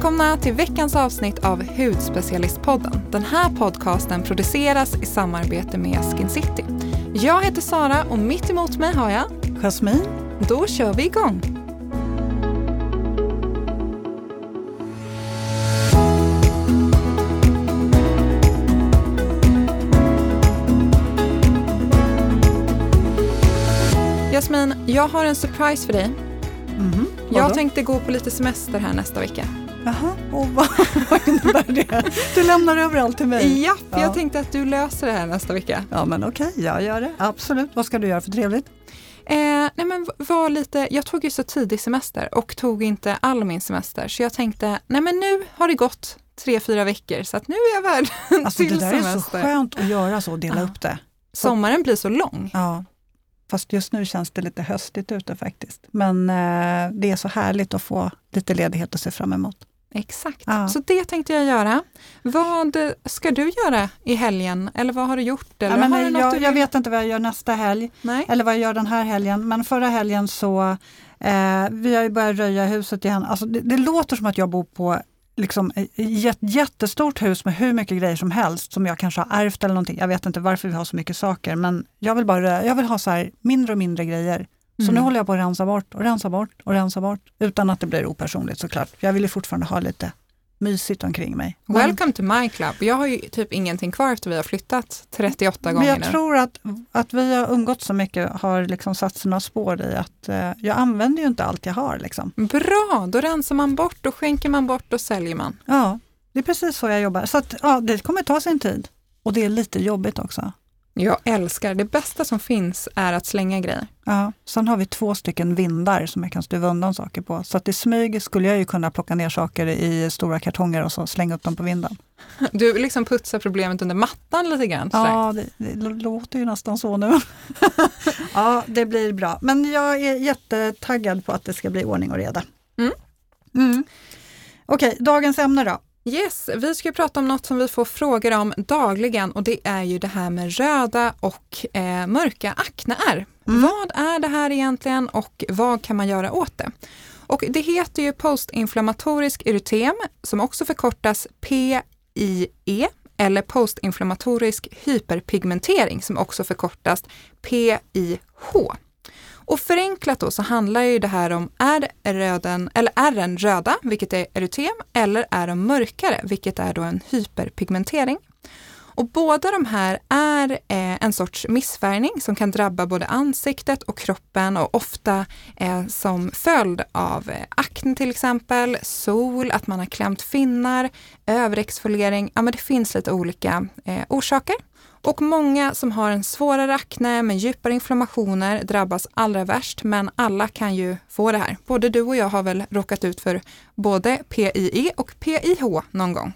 Välkomna till veckans avsnitt av Hudspecialistpodden. Den här podcasten produceras i samarbete med Skin City. Jag heter Sara och mitt emot mig har jag Jasmin. Då kör vi igång. Jasmin, jag har en surprise för dig. Mm-hmm. Jag tänkte gå på lite semester här nästa vecka. Jaha, och vad, vad innebär det? Du lämnar över allt till mig? Ja, ja, jag tänkte att du löser det här nästa vecka. Ja, men okej, okay, jag gör det. Absolut. Vad ska du göra för trevligt? Eh, nej men var lite, jag tog ju så tidig semester och tog inte all min semester. Så jag tänkte, nej men nu har det gått tre, fyra veckor så att nu är jag värd alltså, till semester. Det där semester. är så skönt att göra så, dela ja. upp det. Sommaren blir så lång. Ja, Fast just nu känns det lite höstigt ute faktiskt. Men eh, det är så härligt att få lite ledighet att se fram emot. Exakt, ja. så det tänkte jag göra. Vad ska du göra i helgen eller vad har du gjort? Eller ja, men, har du jag, jag, vet inte vad jag gör nästa helg Nej. eller vad jag gör den här helgen. Men förra helgen så, eh, vi har ju börjat röja huset igen. Alltså det, det låter som att jag bor på liksom ett jättestort hus med hur mycket grejer som helst som jag kanske har ärvt eller någonting. Jag vet inte varför vi har så mycket saker men jag vill bara jag vill ha så mindre och mindre grejer. Så mm. nu håller jag på att rensa bort och rensa bort och rensa bort utan att det blir opersonligt såklart. Jag vill ju fortfarande ha lite mysigt omkring mig. Men, Welcome to my club. Jag har ju typ ingenting kvar efter vi har flyttat 38 gånger Men jag nu. tror att, att vi har umgått så mycket har liksom satt sina spår i att eh, jag använder ju inte allt jag har. Liksom. Bra, då rensar man bort, då skänker man bort och säljer man. Ja, det är precis så jag jobbar. Så att, ja, det kommer ta sin tid. Och det är lite jobbigt också. Jag älskar, det bästa som finns är att slänga grejer. Ja, sen har vi två stycken vindar som jag kan stuva undan saker på. Så att i smyg skulle jag ju kunna plocka ner saker i stora kartonger och så slänga upp dem på vinden. Du liksom putsar problemet under mattan lite grann? Ja, det, det låter ju nästan så nu. ja, det blir bra. Men jag är jättetaggad på att det ska bli ordning och reda. Mm. Mm. Okej, dagens ämne då. Yes, vi ska prata om något som vi får frågor om dagligen och det är ju det här med röda och eh, mörka akneär. Mm. Vad är det här egentligen och vad kan man göra åt det? Och det heter ju postinflammatorisk erytem som också förkortas PIE eller postinflammatorisk hyperpigmentering som också förkortas PIH. Och förenklat då så handlar ju det här om, är röden, eller är den röda, vilket är erytem, eller är de mörkare, vilket är då en hyperpigmentering. Och båda de här är eh, en sorts missfärgning som kan drabba både ansiktet och kroppen och ofta eh, som följd av eh, akne till exempel, sol, att man har klämt finnar, överexfoliering. Ja, men det finns lite olika eh, orsaker. Och många som har en svårare akne med djupare inflammationer drabbas allra värst, men alla kan ju få det här. Både du och jag har väl råkat ut för både PIE och PIH någon gång.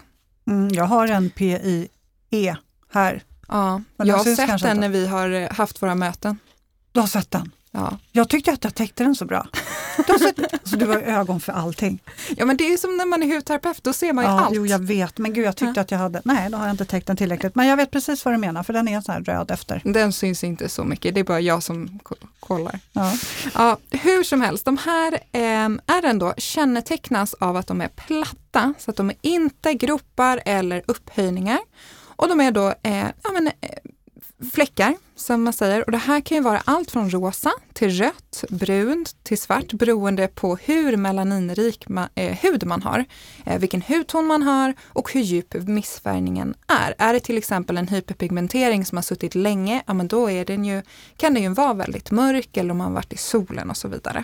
Mm, jag har en PIE här. Ja, jag har sett den när vi har eh, haft våra möten. Du har sett den? Ja. Jag tyckte att jag täckte den så bra. Så du har ögon för allting. Ja men det är ju som när man är hudterapeut, då ser man ju ja, allt. Jo jag vet, men gud jag tyckte ja. att jag hade, nej då har jag inte täckt den tillräckligt. Men jag vet precis vad du menar, för den är så här röd efter. Den syns inte så mycket, det är bara jag som kollar. Ja. Ja, hur som helst, de här eh, ärren då kännetecknas av att de är platta, så att de är inte gropar eller upphöjningar. Och de är då eh, ja, men, eh, fläckar, som man säger. Och det här kan ju vara allt från rosa till rött, brunt till svart beroende på hur melaninrik man, eh, hud man har, eh, vilken hudton man har och hur djup missfärgningen är. Är det till exempel en hyperpigmentering som har suttit länge, ja men då är den ju, kan den ju vara väldigt mörk eller om man varit i solen och så vidare.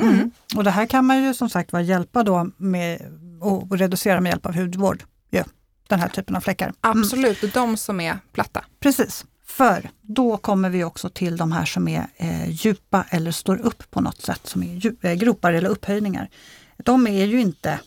Mm. Mm. Och det här kan man ju som sagt var hjälpa då med att reducera med hjälp av hudvård. Ja, den här typen av fläckar. Mm. Absolut, de som är platta. Precis. För då kommer vi också till de här som är eh, djupa eller står upp på något sätt, som är eh, gropar eller upphöjningar. De är ju inte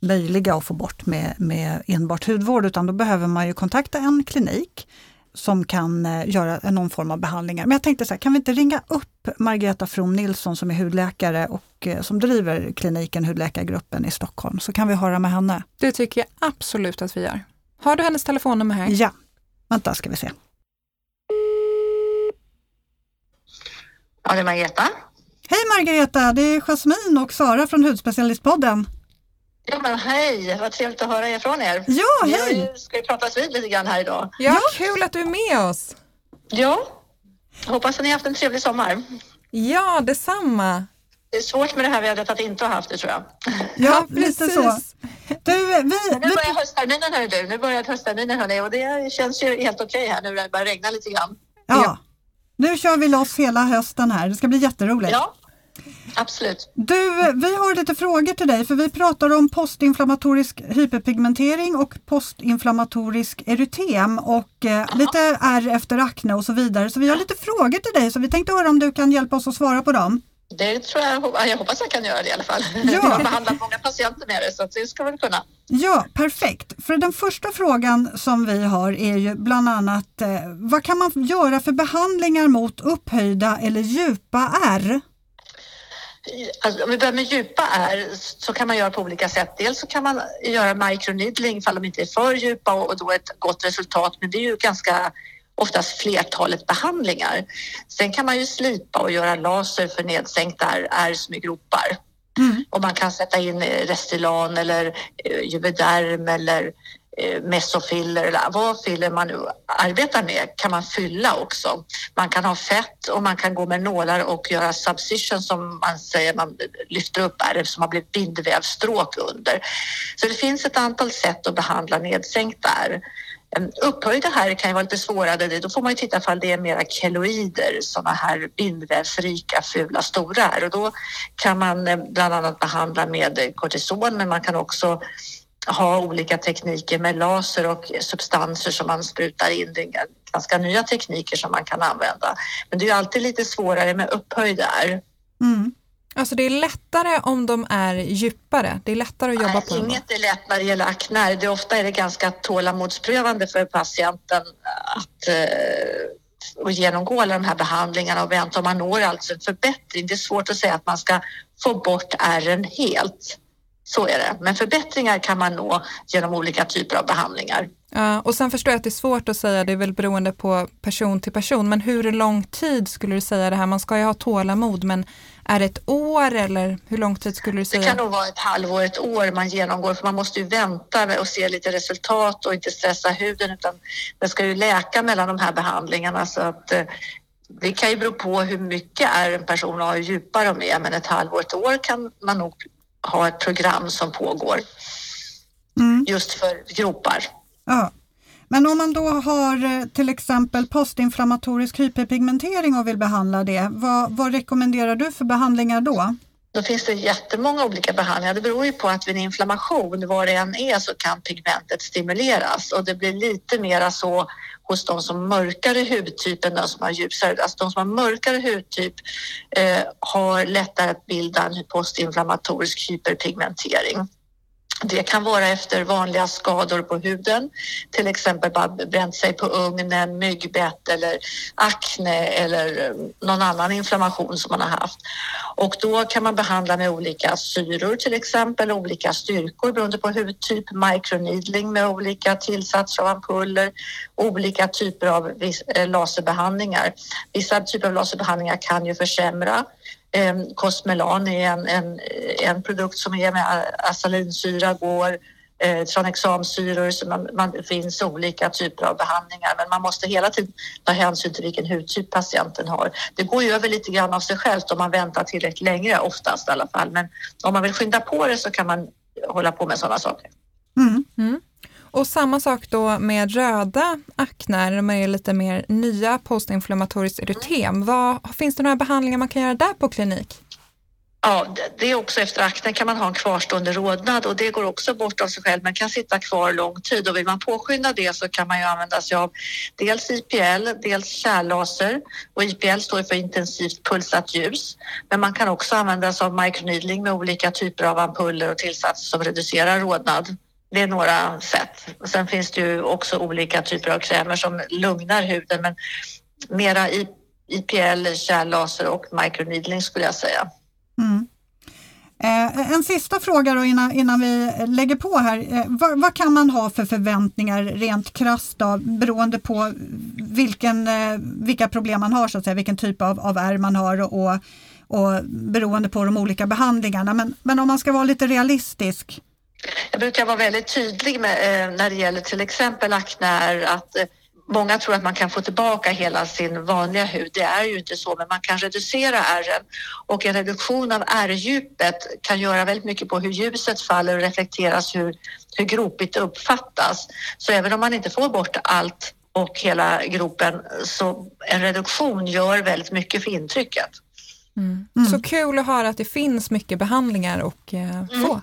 möjliga att få bort med, med enbart hudvård utan då behöver man ju kontakta en klinik som kan eh, göra någon form av behandlingar. Men jag tänkte så här, kan vi inte ringa upp Margareta From Nilsson som är hudläkare och eh, som driver kliniken Hudläkargruppen i Stockholm, så kan vi höra med henne. Det tycker jag absolut att vi gör. Har du hennes telefonnummer här? Ja, vänta ska vi se. Ja, det är Margareta. Hej Margareta, det är Jasmin och Sara från Hudspecialistpodden. Ja, men hej, vad trevligt att höra ifrån er. Ja, Vi har hej! ju- ska ju pratas vid lite grann här idag. Ja, kul att du är med oss. Ja, hoppas att ni har haft en trevlig sommar. Ja, detsamma. Det är svårt med det här vädret att inte ha haft det tror jag. Ja, lite så. Du, vi, nu vi, börjar höstterminen hörru du. Nu börjar höstterminen hörni och det känns ju helt okej här nu när det börjar regna lite grann. ja, nu kör vi loss hela hösten här. Det ska bli jätteroligt. Ja, absolut. Du, vi har lite frågor till dig för vi pratar om postinflammatorisk hyperpigmentering och postinflammatorisk erytem och eh, lite ärr efter akne och så vidare. Så vi har lite frågor till dig så vi tänkte höra om du kan hjälpa oss att svara på dem. Det tror jag, ja, jag hoppas jag kan göra det i alla fall. Ja. Jag har behandlat många patienter med det så det ska väl kunna. Ja, perfekt. För den första frågan som vi har är ju bland annat eh, vad kan man göra för behandlingar mot upphöjda eller djupa ärr? Alltså, om vi börjar med djupa är så kan man göra på olika sätt. Dels så kan man göra microneedling ifall de inte är för djupa och och då ett gott resultat. Men det är ju ganska oftast flertalet behandlingar. Sen kan man ju slipa och göra laser för nedsänkta ärr- ärr som är gropar. Mm. Och man kan sätta in eh, Restylane eller eh, Juvederm eller eh, Mesofiller eller vad filler man nu arbetar med kan man fylla också. Man kan ha fett och man kan gå med nålar och göra subcision som man säger, man lyfter upp ärr som har blivit bindvävsstråk under. Så det finns ett antal sätt att behandla nedsänkta ärr. Upphöjda här kan ju vara lite svårare. Då får man ju titta ifall det är mera keloider, sådana här bindvävsrika, fula, stora här Och då kan man eh, bland annat behandla med kortison, men man kan också ha olika tekniker med laser och substanser som man sprutar in. Det är ganska nya tekniker som man kan använda. Men det är ju alltid lite svårare med upphöjda här. Mm. Alltså det är lättare om de är djupare. Det är lättare att jobba Nej, på dem. inget är lätt när det gäller akne. Det ofta är det ganska tålamodsprövande för patienten att eh, att genomgå alla de här behandlingarna och vänta om man når alltså en förbättring. Det är svårt att säga att man ska få bort ärren helt. Så är det. Men förbättringar kan man nå genom olika typer av behandlingar. Ja, och sen förstår jag att det är svårt att säga, det är väl beroende på person till person, men hur lång tid skulle du säga det här? Man ska ju ha tålamod, men är det ett år eller hur lång tid skulle du Det säga? kan nog vara ett halvår, ett år man genomgår för man måste ju vänta och se lite resultat och inte stressa huden utan det ska ju läka mellan de här behandlingarna så att eh, det kan ju bero på hur mycket är en person och hur djupa de är men ett halvår, ett år kan man nog ha ett program som pågår Mm. just för gropar. Ja. Men om man då har eh, till exempel postinflammatorisk hyperpigmentering och vill behandla det, vad, vad rekommenderar du för behandlingar då? Då finns det jättemånga olika behandlingar. Det beror ju på att vid en inflammation, var det än är, så kan pigmentet stimuleras och det blir lite mera så hos de som har mörkare hudtyp än de som har ljusare. Alltså de som har mörkare hudtyp eh, har lättare att bilda en postinflammatorisk hyperpigmentering. Det kan vara efter vanliga skador på huden, till exempel bränt sig på ugnen, myggbett eller akne eller eh, någon annan inflammation som man har haft. Och då kan man behandla med olika syror till exempel, olika styrkor beroende på hudtyp, microneedling med olika tillsatser av ampuller, olika typer av eh, laserbehandlingar. Vissa typer av laserbehandlingar kan ju försämra Cosmelan är en, en, en produkt som är med asalinsyra, går eh, tranexamsyror, så man, man, det finns olika typer av behandlingar men man måste hela tiden ta hänsyn till vilken hudtyp patienten har. Det går ju över lite grann av sig självt om man väntar tillräckligt länge, oftast i alla fall, men om man vill skynda på det så kan man hålla på med sådana saker. Mm. Och samma sak då med röda aknar, de är lite mer nya postinflammatoriskt erytem. Vad, finns det några behandlingar man kan göra där på klinik? Ja, det- det är också efter akne kan man ha en kvarstående rodnad och det går också bort av sig själv men kan sitta kvar lång tid och vill man påskynda det så kan man ju använda sig av dels IPL, dels kärllaser och IPL står för intensivt pulsat ljus. Men man kan också använda sig av microneedling med olika typer av ampuller och tillsatser som reducerar rodnad. Det är några sätt. Och Sen finns det ju också olika typer av krämer som lugnar huden men mera IPL, kärllaser och microneedling skulle jag säga. Mm. Eh, en sista fråga då innan, innan vi lägger på här. Eh, vad, vad kan man ha för förväntningar rent krasst då, beroende på vilken, eh, vilka problem man har, så att säga, vilken typ av, av ärr man har och, och, och beroende på de olika behandlingarna. Men, men om man ska vara lite realistisk, jag brukar vara väldigt tydlig med, eh, när det gäller till exempel akne att eh, Många tror att man kan få tillbaka hela sin vanliga hud. Det är ju inte så, men man kan reducera ärren och en reduktion av ärrdjupet kan göra väldigt mycket på hur ljuset faller och reflekteras hur, hur gropigt det uppfattas. Så även om man inte får bort allt och hela gropen så en reduktion gör väldigt mycket för intrycket. Mm. Mm. Så kul att höra att det finns mycket behandlingar att eh, få. Mm.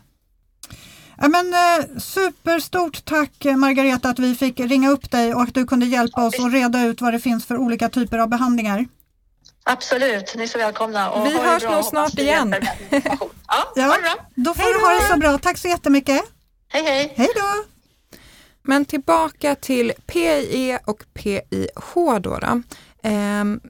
Ja, men, eh, superstort tack Margareta att vi fick ringa upp dig och att du kunde hjälpa oss att reda ut vad det finns för olika typer av behandlingar. Absolut, ni är så välkomna. Och vi hörs nog snart igen. ja, ja, då får du ha det så bra. Tack så jättemycket. Hej hej. Hej då. Men tillbaka till PIE och PIH då. då. Um,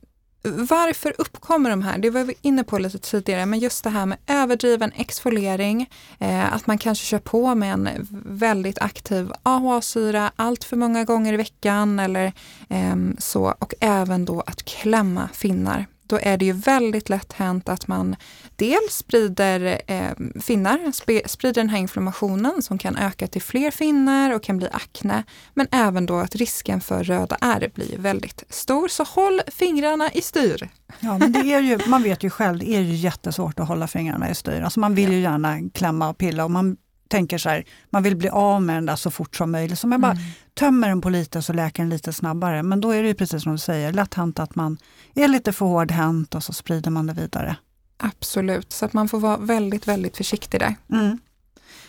varför uppkommer de här? Det var vi inne på lite tidigare, men just det här med överdriven exfoliering, eh, att man kanske kör på med en väldigt aktiv AHA-syra allt för många gånger i veckan eller eh, så och även då att klämma finnar då är det ju väldigt lätt hänt att man dels sprider eh, finnar, sprider den här inflammationen som kan öka till fler finnar och kan bli akne. Men även då att risken för röda ärr blir väldigt stor. Så håll fingrarna i styr. Ja, men det är ju, man vet ju själv, det är ju jättesvårt att hålla fingrarna i styr. Alltså man vill ju gärna klämma och pilla och man tänker så här, man vill bli av med den där så fort som möjligt. Så man bara mm. tömmer den på lite så läker den lite snabbare. Men då är det ju precis som du säger, lätt hänt att man är lite för hårdhänt och så sprider man det vidare. Absolut, så att man får vara väldigt, väldigt försiktig där. Mm.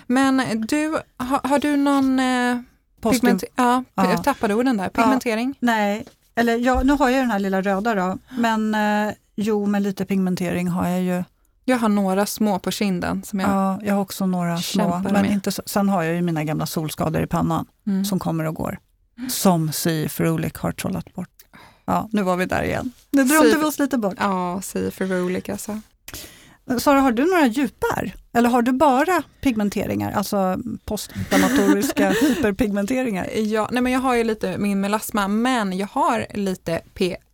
Men du, har, har du någon eh, pigment ja, ja. Jag tappade orden där, pigmentering? Ja, nej, eller ja, nu har jag den här lilla röda då, men eh, jo, med lite pigmentering har jag ju jag har några små på kinden. Som jag ja, jag har också några små. Men inte, sen har jag ju mina gamla solskador i pannan mm. som kommer och går. Som Sy Frulik har trollat bort. Ja, nu var vi där igen. Nu drömde vi oss lite bort. Ja, Sy Frulik alltså. Sara, har du några djupär? Eller har du bara pigmenteringar, alltså postinflammatoriska hyperpigmenteringar? Ja, nej men jag har ju lite min melasma, men jag har lite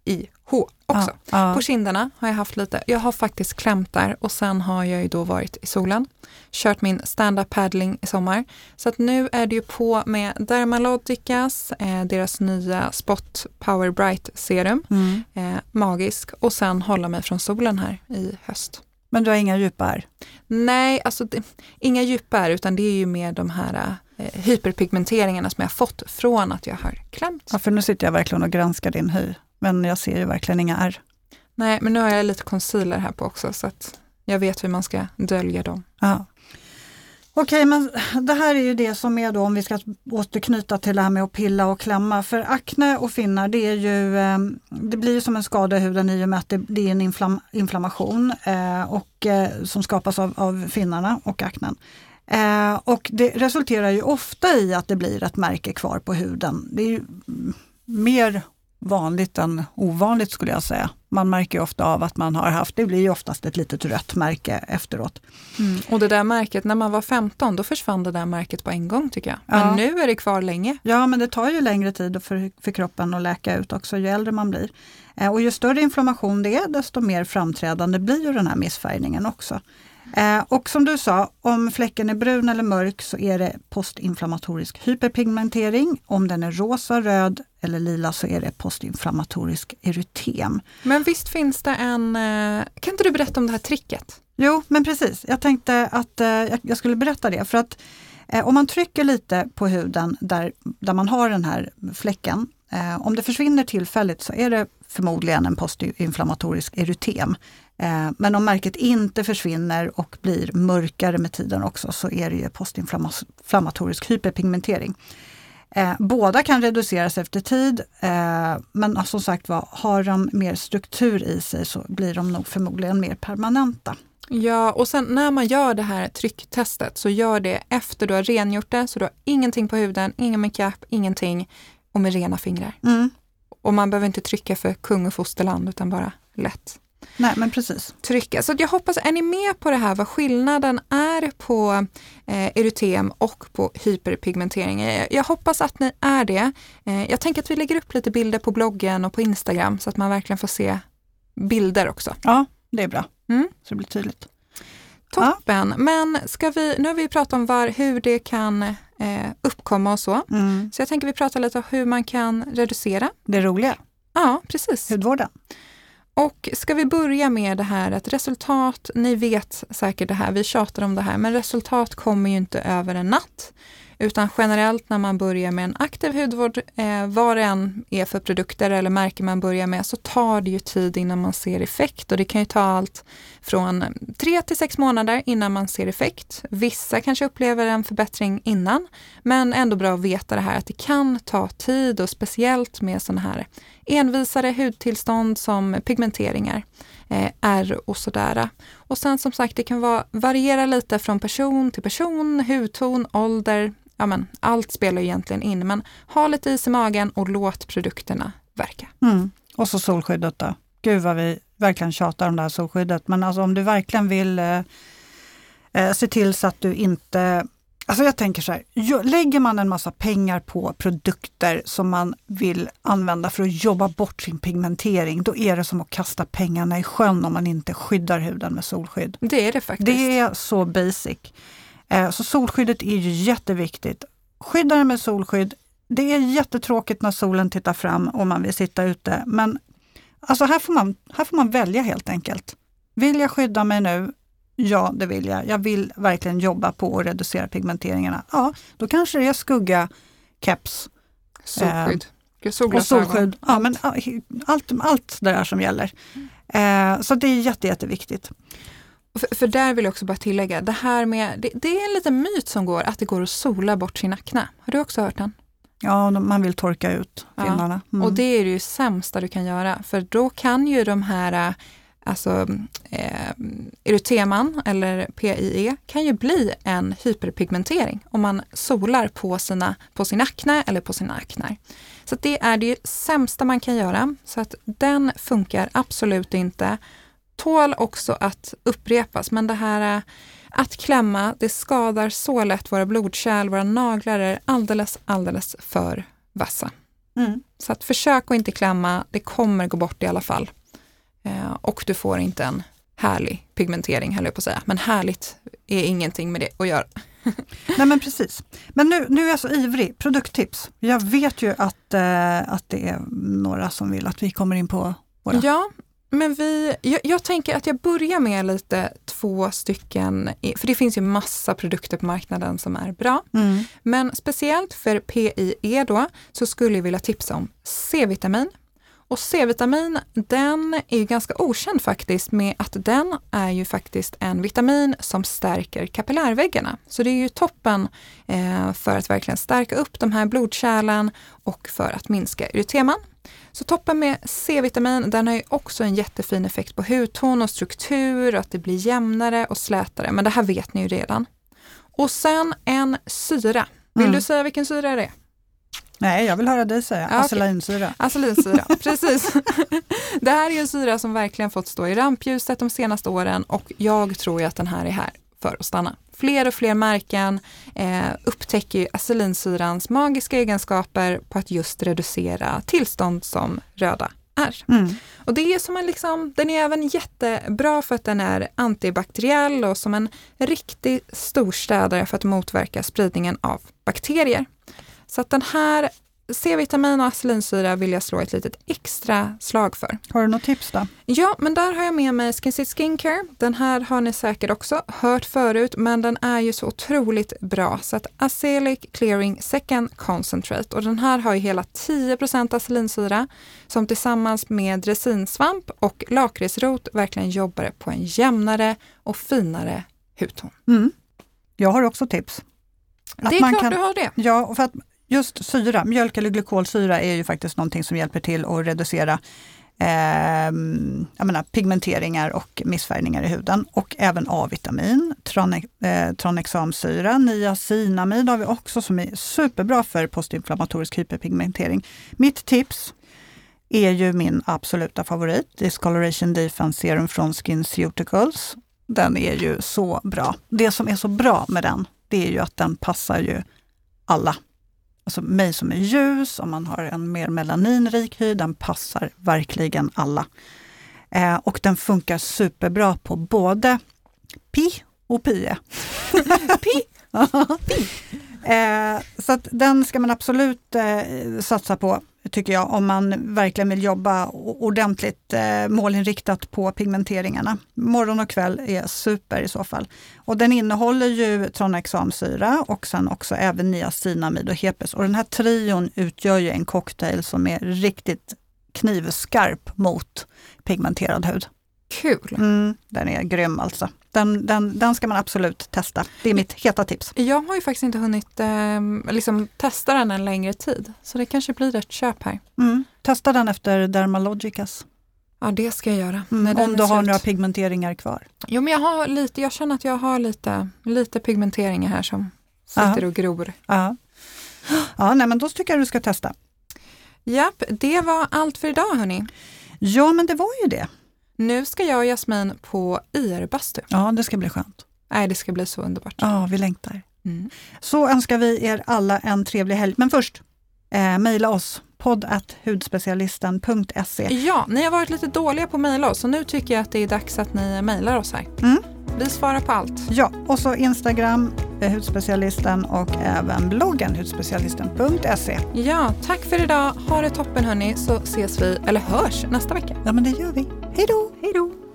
PIH också. Ja, ja. På kinderna har jag haft lite, jag har faktiskt klämt där och sen har jag ju då varit i solen, kört min stand-up paddling i sommar. Så att nu är det ju på med Dermalogicas, eh, deras nya Spot Power Bright serum, mm. eh, magisk och sen hålla mig från solen här i höst. Men du har inga djupa Nej, alltså det, inga djupa utan det är ju mer de här eh, hyperpigmenteringarna som jag fått från att jag har klämt. Ja, för nu sitter jag verkligen och granskar din hy, men jag ser ju verkligen inga ärr. Nej, men nu har jag lite concealer här på också så att jag vet hur man ska dölja dem. Ja. Okej, men det här är ju det som är då om vi ska återknyta till det här med att pilla och klämma. För akne och finnar det är ju, ehm, det blir ju som en skada i huden i och med att det, det är en inflam, inflammation eh, och, eh, som skapas av, av finnarna och aknen. Eh, och det resulterar ju ofta i att det blir ett märke kvar på huden. Det är ju mer vanligt än ovanligt skulle jag säga. Man märker ofta av att man har haft, det blir ju oftast ett litet rött märke efteråt. Mm. Och det där märket, när man var 15 då försvann det där märket på en gång tycker jag. Men ja. nu är det kvar länge. Ja men det tar ju längre tid för, för kroppen att läka ut också ju äldre man blir. Eh, och ju större inflammation det är desto mer framträdande blir ju den här missfärgningen också. Eh, och som du sa, om fläcken är brun eller mörk så är det postinflammatorisk hyperpigmentering. Om den är rosa, röd eller lila så är det postinflammatorisk erytem. Men visst finns det en... Eh, kan inte du berätta om det här tricket? Jo, men precis. Jag tänkte att eh, jag skulle berätta det. För att om man trycker lite på huden där, där man har den här fläcken, om det försvinner tillfälligt så är det förmodligen en postinflammatorisk erytem. Eh, men om märket inte försvinner och blir mörkare med tiden också så är det ju postinflammatorisk hyperpigmentering. Eh, båda kan reduceras efter tid, eh, men som sagt var, har de mer struktur i sig så blir de nog förmodligen mer permanenta. Ja, och sen när man gör det här trycktestet så gör det efter du har rengjort det, så du har ingenting på huden, ingen makeup, ingenting och med rena fingrar. Mm. Och man behöver inte trycka för kung och fosterland utan bara lätt. Nej, men precis. Trycka. Så jag hoppas, är ni med på det här vad skillnaden är på eh, erytem och på hyperpigmentering? Jag hoppas att ni är det. Eh, jag tänker att vi lägger upp lite bilder på bloggen och på Instagram så att man verkligen får se bilder också. Ja, det är bra. Mm. Så det blir tydligt. Toppen, men ska vi, nu har vi pratat om var, hur det kan eh, uppkomma och så. Mm. Så jag tänker vi pratar lite om hur man kan reducera. Det roliga, Ja, precis. hudvården. Och ska vi börja med det här att resultat, ni vet säkert det här, vi tjatar om det här, men resultat kommer ju inte över en natt. Utan generellt när man börjar med en aktiv hudvård, eh, vad det än är för produkter eller märke man börjar med, så tar det ju tid innan man ser effekt. Och det kan ju ta allt från eh, tre till sex månader innan man ser effekt. Vissa kanske upplever en förbättring innan, men ändå bra att veta det här att det kan ta tid och speciellt med sådana här envisare hudtillstånd som pigmenteringar, eh, ärr och sådär. Och sen som sagt, det kan vara, variera lite från person till person, hudton, ålder, ja men allt spelar egentligen in, men ha lite is i magen och låt produkterna verka. Mm. Och så solskyddet då. Gud vad vi verkligen tjatar om det här solskyddet. Men alltså om du verkligen vill eh, eh se till så att du inte Alltså jag tänker så här, lägger man en massa pengar på produkter som man vill använda för att jobba bort sin pigmentering, då är det som att kasta pengarna i sjön om man inte skyddar huden med solskydd. Det är det faktiskt. Det är så basic. Eh, Så solskyddet är ju jätteviktigt. Skydda dig med solskydd. Det är jättetråkigt när solen tittar fram och man vill sitta ute. Men alltså här, får man, här får man välja helt enkelt. Vill jag skydda mig nu? Ja, det vill jag. Jag vill verkligen jobba på att reducera pigmenteringarna. Ja, då kanske det är skugga, keps Solskydd. och Solglasögon. solskydd. Ja, men ja, allt, allt det där som gäller. Eh, Så det är jätte, jätteviktigt. För, för där vill jag också bara tillägga, det här med, det, det är en liten myt som går att det går att sola bort sin akne. Har du också hört den? Ja, man vill torka ut Ja, finnarna. Mm. Och det är det ju sämsta du kan göra, för då kan ju de här Alltså eh, eryteman eller PIE kan ju bli en hyperpigmentering om man solar på, sina, på sin akne eller på sina aknar. Så det är det sämsta man kan göra. Så att den funkar absolut inte. Tål också att upprepas, men det här eh, att klämma, det skadar så lätt våra blodkärl, våra naglar är alldeles, alldeles för vassa. Mm. Så att försök att inte klämma, det kommer gå bort i alla fall. Eh, och du får inte en härlig pigmentering, höll jag på att säga. Men härligt är ingenting med det att göra. Nej men precis. Men nu, nu är jag så ivrig. Produkttips. Jag vet ju att, eh, att det är några som vill att vi kommer in på våra. Ja, men vi, jag, jag tänker att jag börjar med lite två stycken, för det finns ju massa produkter på marknaden som är bra. Mm. Men speciellt för PIE då, så skulle jag vilja tipsa om C-vitamin. Och C-vitamin, den är ju ganska okänd faktiskt med att den är ju faktiskt en vitamin som stärker kapillärväggarna. Så det är ju toppen eh, för att verkligen stärka upp de här blodkärlen och för att minska eryteman. Så toppen med C-vitamin, den har ju också en jättefin effekt på hudton och struktur, att det blir jämnare och slätare. Men det här vet ni ju redan. Och sen en syra. Vill Mm. du säga vilken syra det är? Nej, jag vill höra dig säga Ja, okej. acelinsyra. Acelinsyra, precis. Det här är en syra som verkligen fått stå i rampljuset de senaste åren och jag tror ju att den här är här för att stanna. Fler och fler märken eh, upptäcker ju acelinsyrans magiska egenskaper på att just reducera tillstånd som röda är. Mm. Och det är som en liksom, den är även jättebra för att den är antibakteriell och som en riktig storstädare för att motverka spridningen av bakterier. Så att den här C-vitamin och acelinsyra vill jag slå ett litet extra slag för. Har du något tips då? Ja, men där har jag med mig Skin City Skincare. Den här har ni säkert också hört förut, men den är ju så otroligt bra. Så att Acelic Clearing Second Concentrate och den här har ju hela 10% acelinsyra som tillsammans med resinsvamp och lakritsrot verkligen jobbar på en jämnare och finare hudton. Mm. Jag har också tips. Att det är klart kan- du har det. Ja, för att just syra, mjölk eller glykolsyra är ju faktiskt någonting som hjälper till att reducera eh, jag menar, pigmenteringar och missfärgningar i huden. Och även A-vitamin, trone, eh, tranexamsyra, niacinamid har vi också som är superbra för postinflammatorisk hyperpigmentering. Mitt tips är ju min absoluta favorit, Discoloration Defense Serum från SkinCeuticals. Den är ju så bra. Det som är så bra med den, det är ju att den passar ju alla. Alltså mig som är ljus, om man har en mer melaninrik hy, den passar verkligen alla. Eh, och den funkar superbra på både pi och pie. Pi. eh, så den ska man absolut eh, satsa på, tycker jag, om man verkligen vill jobba ordentligt eh, målinriktat på pigmenteringarna. Morgon och kväll är super i så fall. Och den innehåller ju tranexamsyra och sen också även niacinamid och hepes. Och den här trion utgör ju en cocktail som är riktigt knivskarp mot pigmenterad hud. Kul! Mm, den är grym alltså. Den, den, den ska man absolut testa. Det är mitt heta tips. Jag har ju faktiskt inte hunnit eh, liksom testa den en längre tid, så det kanske blir ett köp här. Mm. Testa den efter Dermalogicas. Ja, det ska jag göra. Mm, om du har några pigmenteringar kvar. Jo, men jag har lite, jag känner att jag har lite, lite pigmenteringar här som sitter Aha. och gror. Ja, ja nej, men då tycker jag du ska testa. Japp, det var allt för idag hörni. Ja, men det var ju det. Nu ska jag och Jasmin på IR-bastu. Ja, det ska bli skönt. Nej, det ska bli så underbart. Ja, vi längtar. Mm. Så önskar vi er alla en trevlig helg. Men först, eh, mejla oss podd.hudspecialisten.se. Ja, ni har varit lite dåliga på att mejla oss, så nu tycker jag att det är dags att ni mejlar oss här. Mm. Vi svarar på allt. Ja, och så Instagram, Hudspecialisten och även bloggen hudspecialisten.se. Ja, tack för idag. Ha det toppen hörni, så ses vi, eller hörs nästa vecka. Ja, men det gör vi. Hej då! Hej då!